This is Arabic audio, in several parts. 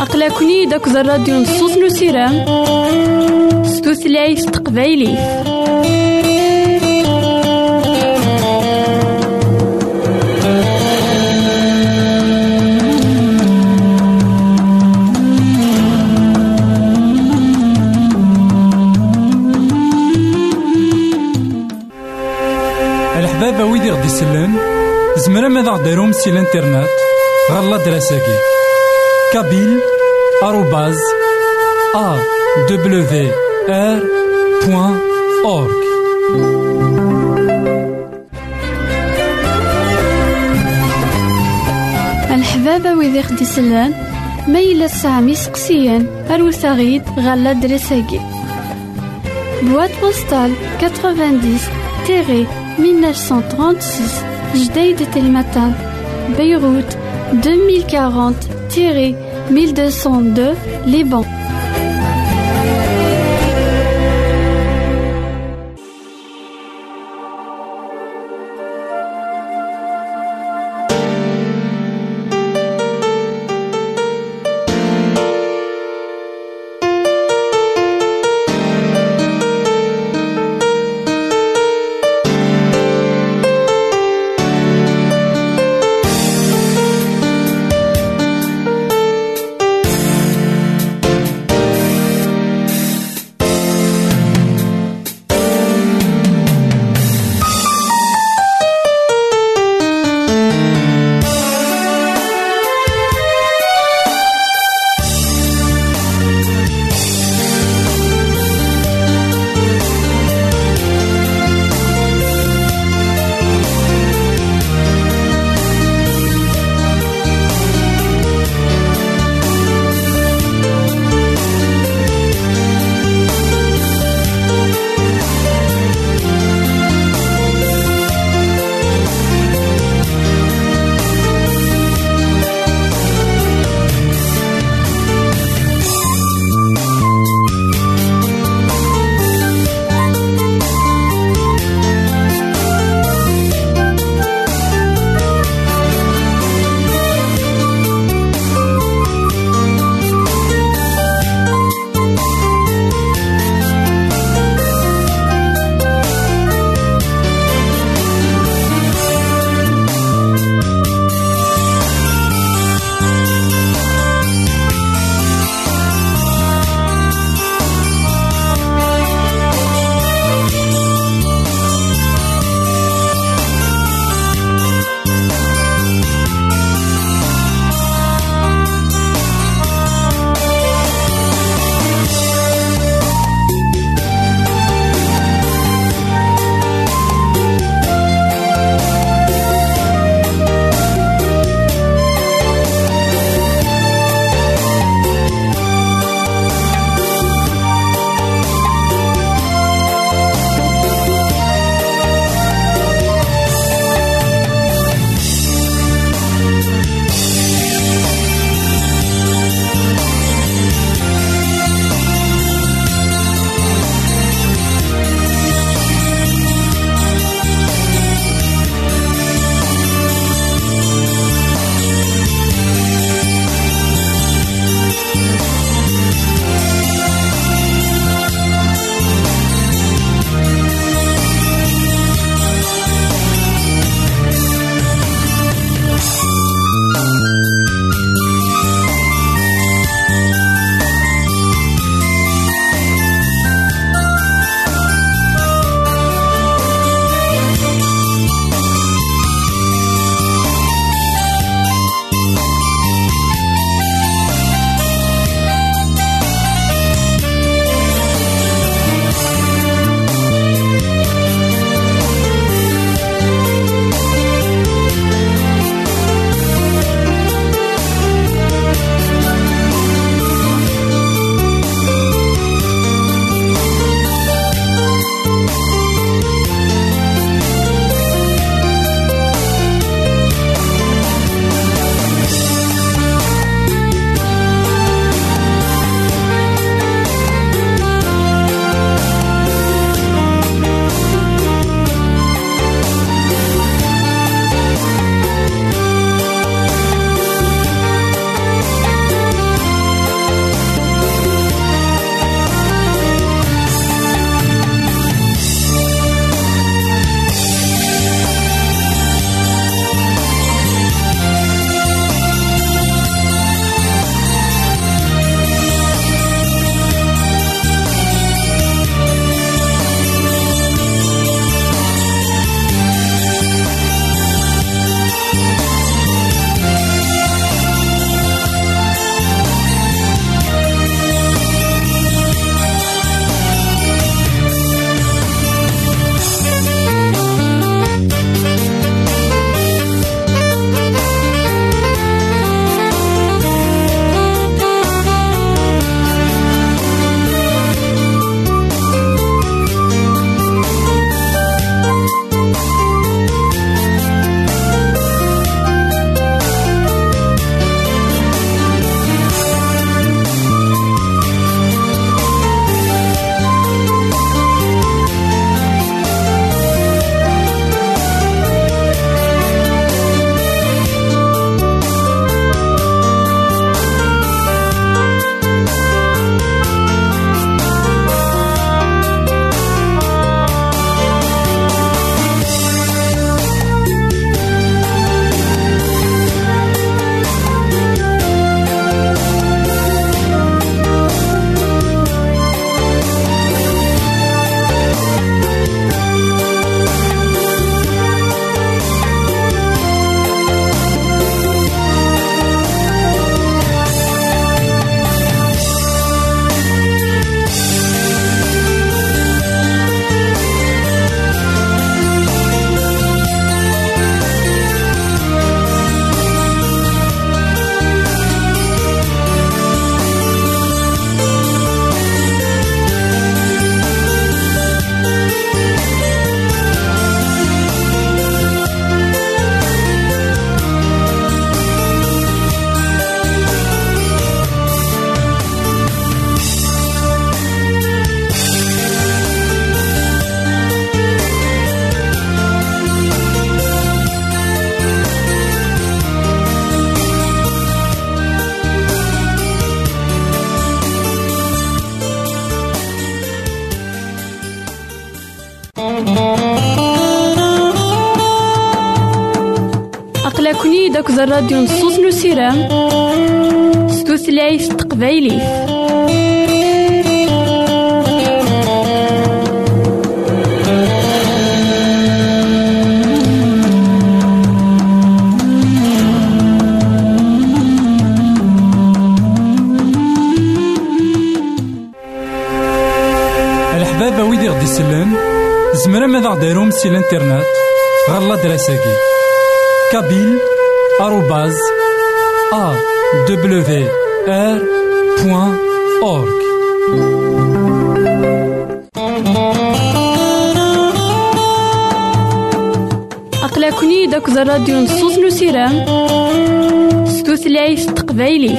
أقلكني داك الراديو نصوص نسيرام ستوثلايف تقبايلي الحبابة ويدي غدي يسلن زمرا ماذا غديرهم سي الانترنت؟ غالا دراساكي. كابيل آروباز أ دبليو آر بوان أورك الحبابة ويدي خدي سلان ميلا سامي سقسيان أروساغيد غالا دراساكي. بواد بوستال 90 تيري 1936 جديد تلمتان بيروت 2040 تيري 1202 داك الراديو نصوص نسيرام ستوثلايف تقبايلي. الحبابة ويدي غدي يسلم زمرا ماذا غديرهم سي الانترنت غالا دراساكي. كابيل بوان أورك أقلكني داك الراديو نصوص نسيرام ستوثلايف تقبايلي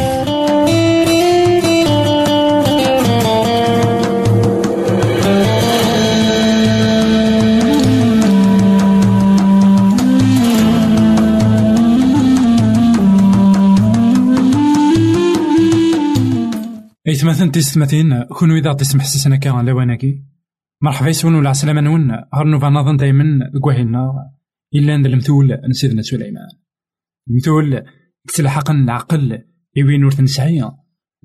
إيثماثن تيستماثين كونو إذا تسمح سيسنا كان لواناكي. مرحبا يسون ولا عسلامة نون. هرنو فنظن دايما كواهينا إلا عند المثول نسيدنا سليمان. المثول كتلحق العقل يوين ور تنسعي.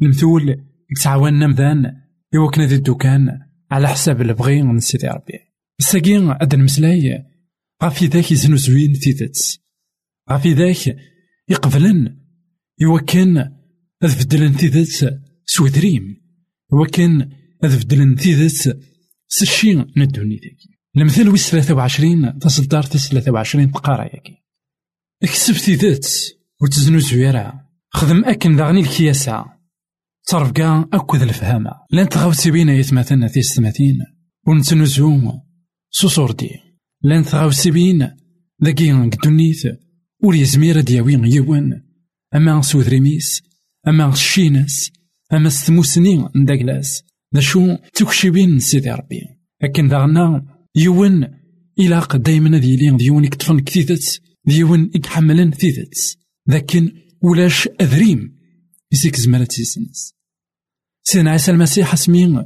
المثول كتعاوننا مذان يوكنا ذي الدكان على حساب البغي من سيدي ربي. الساقين أدن مسلاي غافي ذاك يزنو زوين تيتت غافي ذاك يقبلن يوكن أذ بدلن تيتت سودريم وكان أذ بدلن تيتت سشي ندوني ذاك المثل ويس 23 تصدر تس 23 تقارا ياكي اكسب تيتت وتزنو زويرة خدم أكن داغني الكياسة. تصرف كاع أكد الفهامة. لأن تغاوسي بينا يتمثلنا في ستماثين ونتنزو سوسور دي لأن تغاوسي بين ذاكي قدونيت ور يزمير دياوي يوان. أما سود ريميس أما الشينس أما ستموسني نداكلاس. ذا شو تكشي بين سيدي ربي. لكن داغنا يوان إلاق دايما لين ديون يكتفن كتيتت ديون يكحملن تيتت لكن ولاش أذريم يسيك زمالة تيسنس. سيدنا عيسى المسيح اسمين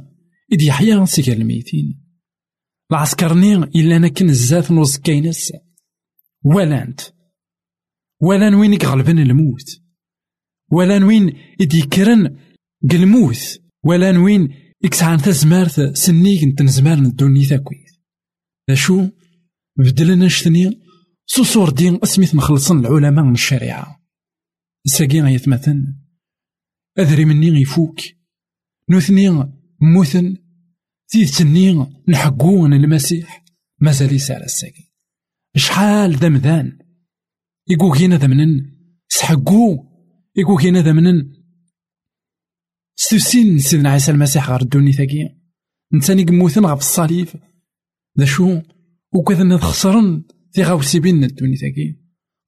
إذ يحيى سيكا الميتين العسكرني إلا أنا كن الزات نوز كاينس ولانت ولان وين يغلبن الموت. ولان وين إذ يكرن الموت ولان وين إكسعان تزمارت سنيك نتنزمار ندوني تاكويت ذا شو بدلنا شتني سوسور دين اسميت نخلصن العلماء من الشريعة. ساقي غيتمثل أذري مني يفوك نوثني موثن تيتني نحقون المسيح. مازال يسال الساقي. شحال ذمذان يقوكينا ذمنن سحقو؟ يقوكينا ذمنن ستوسين سيدنا عيسى المسيح غير الدوني ثاقي نتاني قموثن غف الصليب. ذا شو؟ وكذا خسرن في غاوسي بينا الدوني ثاقي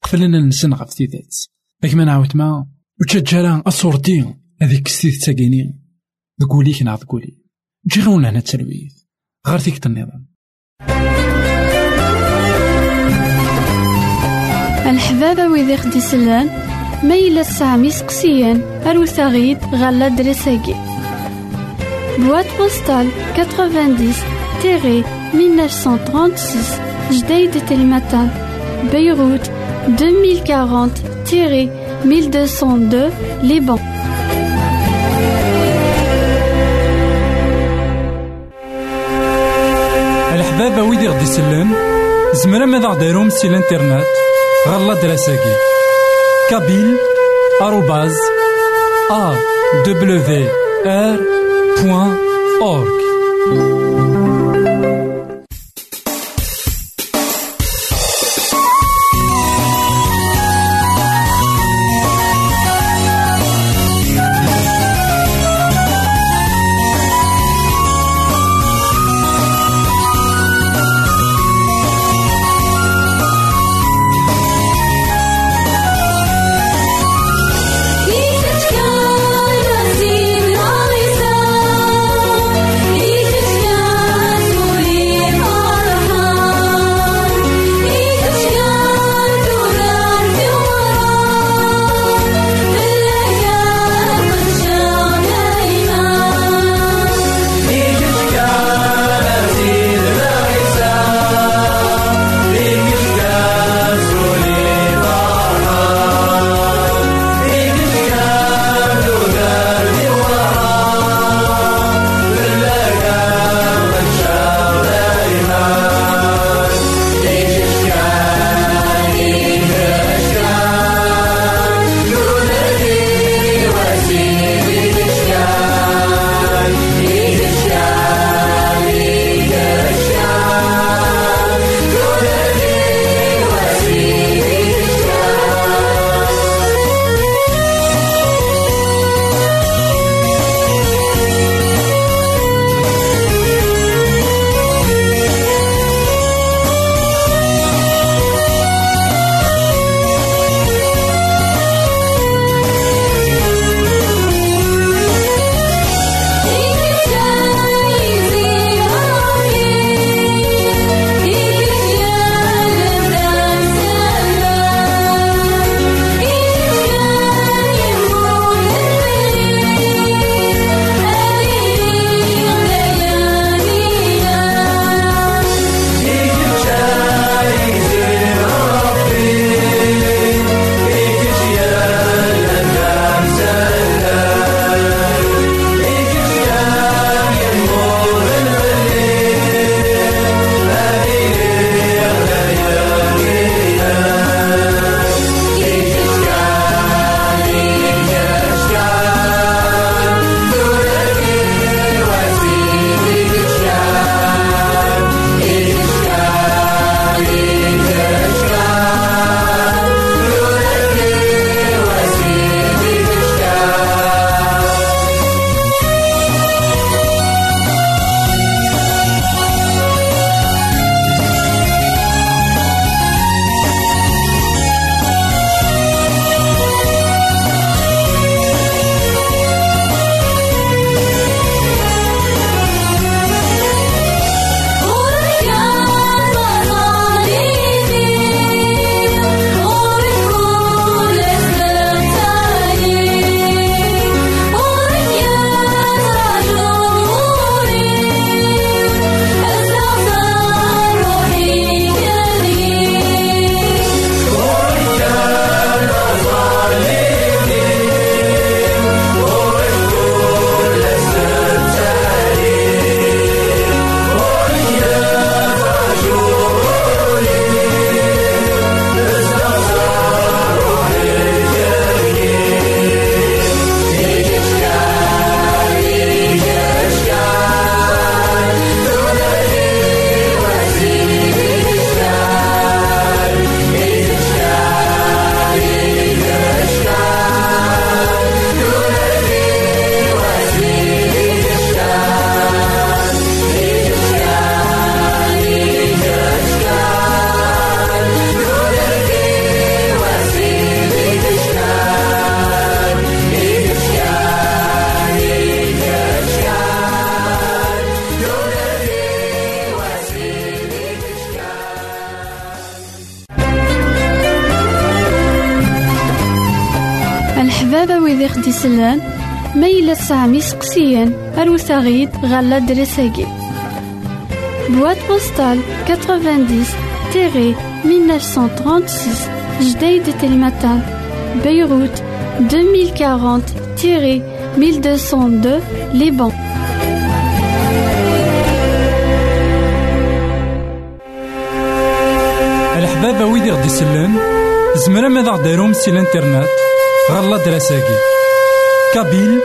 قفلنا نسن غف تيتات لكن ما نعاود ما. وتشجرا أصورتي هذيك ستيت تاقيني ذكوليك نعض ذكولي جي غونا هنا التلويث غير فيك النظام. الحبابة ويدي خدي سلان. ميلا سامي سقسيان أروسا غيد غالا دريساكي. بواد بوستال 90 تيري 1936 جديد تلمتان بيروت 2040 تيري 1202 لبنان الحبابة ويدي غدي يسلم زمرا ماذا غديرهم سي الانترنت غالا دراساكي كابيل سلان ميلا سامي سقسيان أروثاغيد غالا دريساكي. بواد بوستال 90 تيري 1936 جديد تلمتان بيروت 2040 تيري 1202 لبنان الحبابة ويدي غدي سلان زمرا ماذا غديرهم سي الانترنت غالا دراساكي كابيل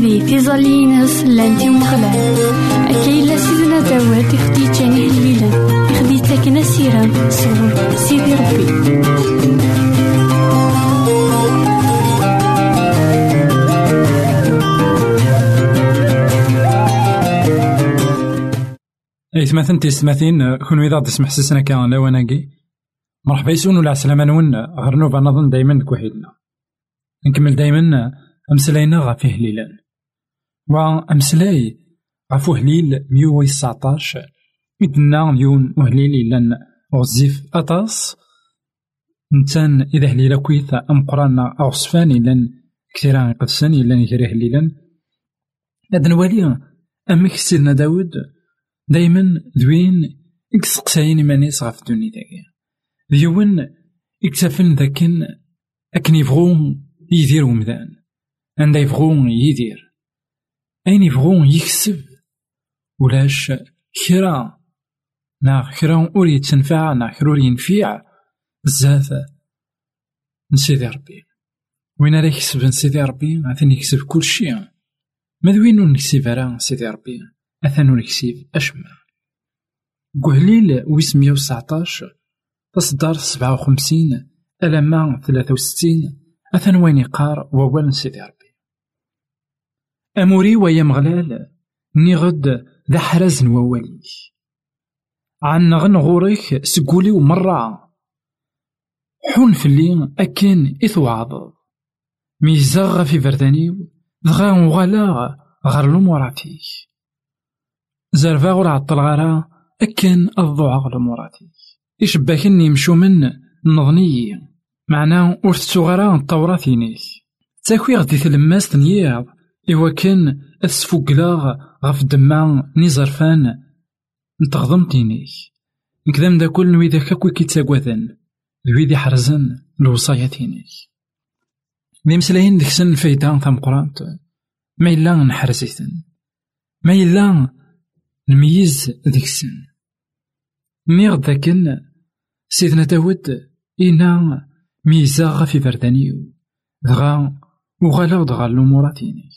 في زالينس لانتي مخلع أكيلا سيدنا داوود يخدي جاني الليلة يخدي تاكنا سيران صور سيدي ربي. اي ثماثن تيستماثين كون إذا تسمح سسنا كان لواناكي مرحبا يسون ولا عسلامة نون غير نوفا نظن دايما كوحيدنا نكمل دايما أمسلاينا غا هليلان وأمسلاي غا هليل ميو ويسعطاش مدنا ميون وهليل لأن غزيف أطاس نتان إذا هليلا قرانا أو صفاني لأن كثيرا قدسان إلا نجري هليلا هاد نوالي أمك سيدنا داود دايما ذوين إكسقساين مانيس غاف دوني داكي ذيون إكتفن ذاكن أكن يبغون يدير ومدان عند يبغون يدير أين يبغون يكسب؟ ولاش كرا؟ نا كرا أور يتنفع نا كرا أور ينفيع؟ بزاف. نسيدي ربي. وين راه يكسب نسيدي ربي؟ عثني يكسب كل شيء ما ذوين نكسب راه سيدي ربي؟ أثنو نكسب أشمع. قهليل ويس مية وسعطاش تصدر سبعة وخمسين ألما ثلاثة وستين أثن وين يقار؟ ووال سيدي ربي. أموري ويا مغلال نيغد ذا حرز وواليك عن غن غوريك سقولي ومرة. حون فلي أكن إثوعض ميزاغ في فردانيو دغا وغلا غير الموراتيك زرفا غور عطل غارا أكن الضوع غير الموراتيك إشباكني يمشو من نظني معنا ور تسوغرا الطورة ثينيك. تاكوي غدي تلماس تنياض إوا كان أسفوكلاغ غف دما نيزرفان. نتغضم تينيك نكذا دا كل نويدا كاكوي كيتساقوذن ذويدي حرزن الوصايا تينيك دي مسلاين ديك سن الفايدة تمقرانت ما إلا نحرزيتن. ما إلا نميز ديك السن نيغ داكن سيدنا داود إنا ميزا في بردانيو دغا وغالا دغا الأموراتينيك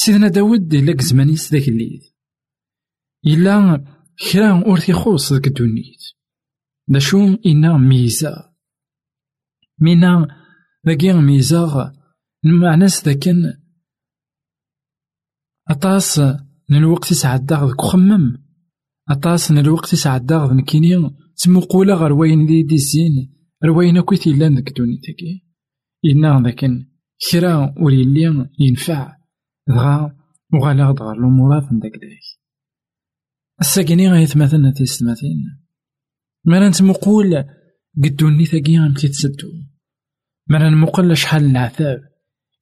سيدنا داود إلا زمانيس ذاك الليل إلا كرا أور تيخوص ذاك الدنيت. دا إنا ميزا مينا ذاكي ميزا المعناس ذاكن أطاس من الوقت يسعد ذاك خمم أطاس من الوقت يسعد ذاك نكيني تمقولا غير وين دي دي الزين رواين أكو تيلان ذاك دونيتاكي إنا ذاكن كرا ور يلي ينفع. دغا وغالا دغا الأمورات من داك الساكني غيتماثلنا تيستماثين مرا نتمقول قدوني ثاقي غام تيتسدو مرا نمقل شحال العذاب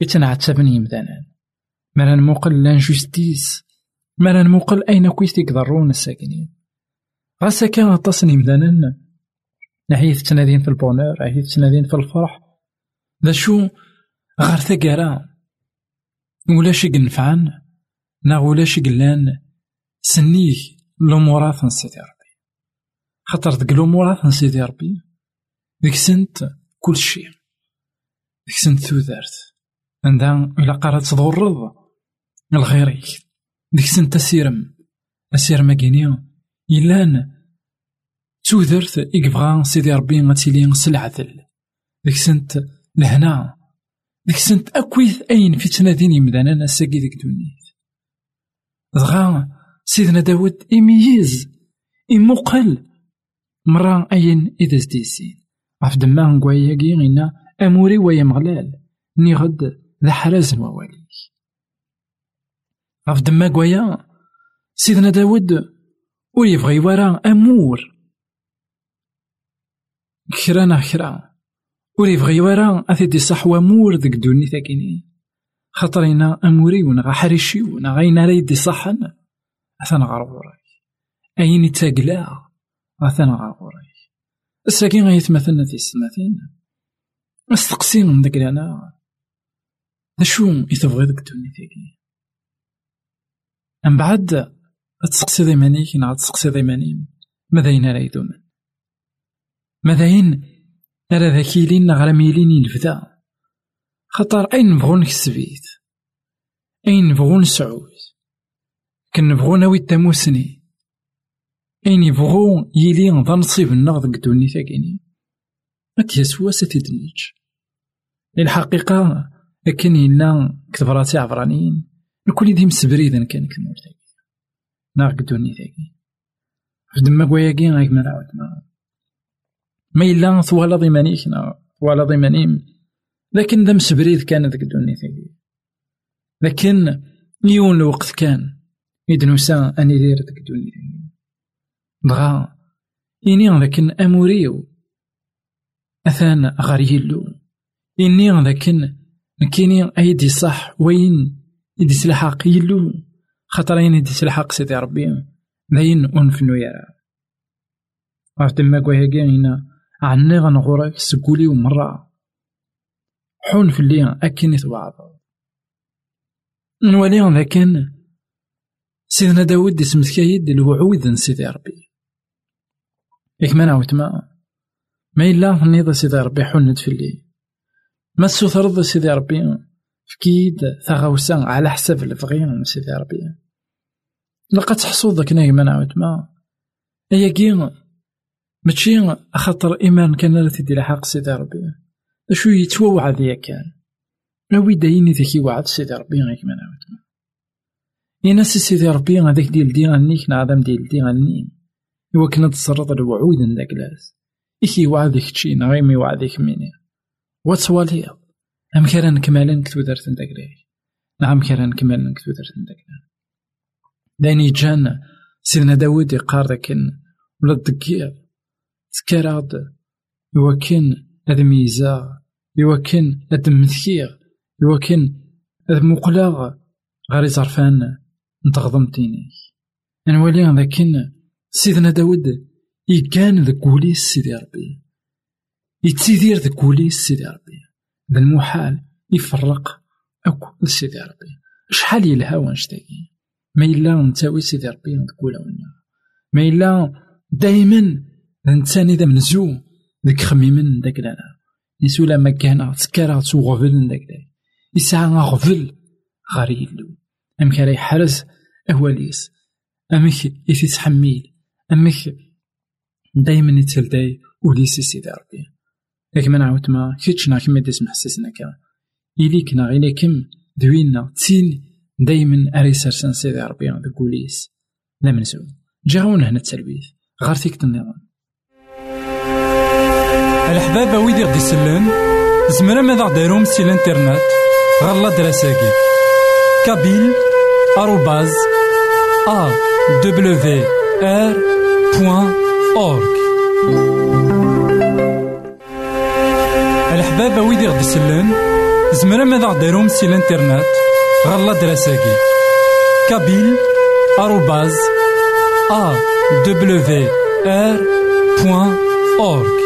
يتنعتبن يمدانا مرا نمقل لانجوستيس مرا نمقل أين كويس تيقدرون الساكنين غاسا كان غطاسن يمدانا نحيث تنادين في البونور نحيث تنادين في الفرح ذا شو غار ثقارا ولا شي نفعن نا ولا شي قلان سنيه الأمورات من سيدي ربي. خاطر ديك الأمورات من سيدي ربي ديك سنت كل شي ديك سنت ثوذارت عندها إلا قرات تضرض الغيريك ديك سنت أسيرم. أسيرم أكيني إلان تودرت إكبغا سيدي ربي غتيلي سلعتل ديك سنت لهنا ديك سنت أكويث أين في تنادين يمدانا نساقي ديك دونيت. دغا سيدنا داود إميز إمقل مرة أين إذا زديسين عف دما نقوياكي غينا أموري ويا مغلال ني غد ذا حراز موالي عف دما قويا سيدنا داود ويبغي ورا أمور. كرا كرا وريبغي ورا أثيدي صح وامور ذك دوني ثاكيني. خاطرينا أموري ونغا حريشي ونغا غينا ريدي صحن أثنا غربوراي أين يتاقلا أثنا غربوراي الساكين غيتمثلنا في السماثين استقسيم من ذاك أنا. شو يتبغي ذاك الدنيا ثاكي من بعد تسقسي ضيمانيك نعاد تسقسي ضيمانين ماذا ين راه يدومن؟ ماذا ين راه ذاكي لين غرا ميلين يلفدا خاطر أين نبغو نكسبيت أين نبغو نسعود كن نبغو ناوي التاموسني أين يبغو يلي ذا نصيب النغض قدوني ثاقيني أتيسوا ستدنيج الحقيقة لكن ينا كتبراتي عبرانيين الكل ديم سبريدا كان كنور ثاقي ناغ قدوني ثاقي فدما غايك مراود ما ما إلا ثوالا ضيمانيك ثوالا ضيمانيم لكن ذا مسبريد كان ذاك ثاني. لكن يون الوقت كان يدنوسا أني دير ذاك ثاني. بغا إني لكن أموريو. أثان غار يلو إني لكن نكيني أيدي صح وين يدي سلحاق يلو. خاطرين يدي سلحاق سيدي ربي. ذاين أنفنو يرى عرفت ما كوهيكي هنا. عني غنغورك سكولي ومرة حون في اللي أكن يتبعض نولي لكن سيدنا داود اسمت كايد الوعود سيدي ربي. ياك ما نعاود ما ما إلا نيض سيدي ربي حنت في اللي ما تسوثرض سيدي ربي فكيد ثغوسا على حساب الفغي سيدي ربي. لقد تحصو ذاك ناي ما نعاود ما هي كي ماشي خاطر إيمان كان لا تدي لحق سيدي ربي. أشو يتوعد يا كان. أوي دايني ذاك يوعد سيدي ربي غيك ما نعاود يناس سيدي ربي هذاك ديال دي غنيك نعدم ديال دي غنين إوا كنا تصرد الوعود نداك لاس. إكي يوعدك تشي غير ما يوعدك ميني واتسوالي أم كان نكمل كتو درت نداك نعم كان نكمل كتو درت نداك داني جان سيدنا داود يقار ذاك ولا تكراد يوكن هذا ميزا يوكن مثكيغ يوكن هذا مقلاغ غير زرفان نتغضمتيني نولي لكن سيدنا داود يكان ذا كوليس سيدي ربي. يتسيدير ذا كوليس سيدي ربي. ذا المحال يفرق أكو سيدي ربي. شحال يلها وانشتاقي ما إلا نتاوي سيدي ربي نقول ما إلا دايما نتاني ذا منزو ذاك خميمن داك لالا يسولا ما كان تكارا تو غفل داك لالا يسعى غفل. غار يلو أم كان يحرز؟ أهواليس أمك يثي تحميل أمك دايما يتلداي وليس سيدي ربي. لكن ما نعاود ما كيتشنا كما ديسم حسسنا كان إليكنا إليكم دوينا تين دايما أريسر سيدي ربي. ذاك وليس لا منسو جاون هنا التلبيث غار فيك النظام الحباب ويدي غدي يسلن زمرا ماذا غديرهم سي الانترنت غالا دراساكي كابيل آروباز أ دبليو آر بوان أورك الحباب ويدي غدي يسلن زمرا ماذا غديرهم سي الانترنت غالا دراساكي كابيل آروباز أ دبليو آر بوان أورك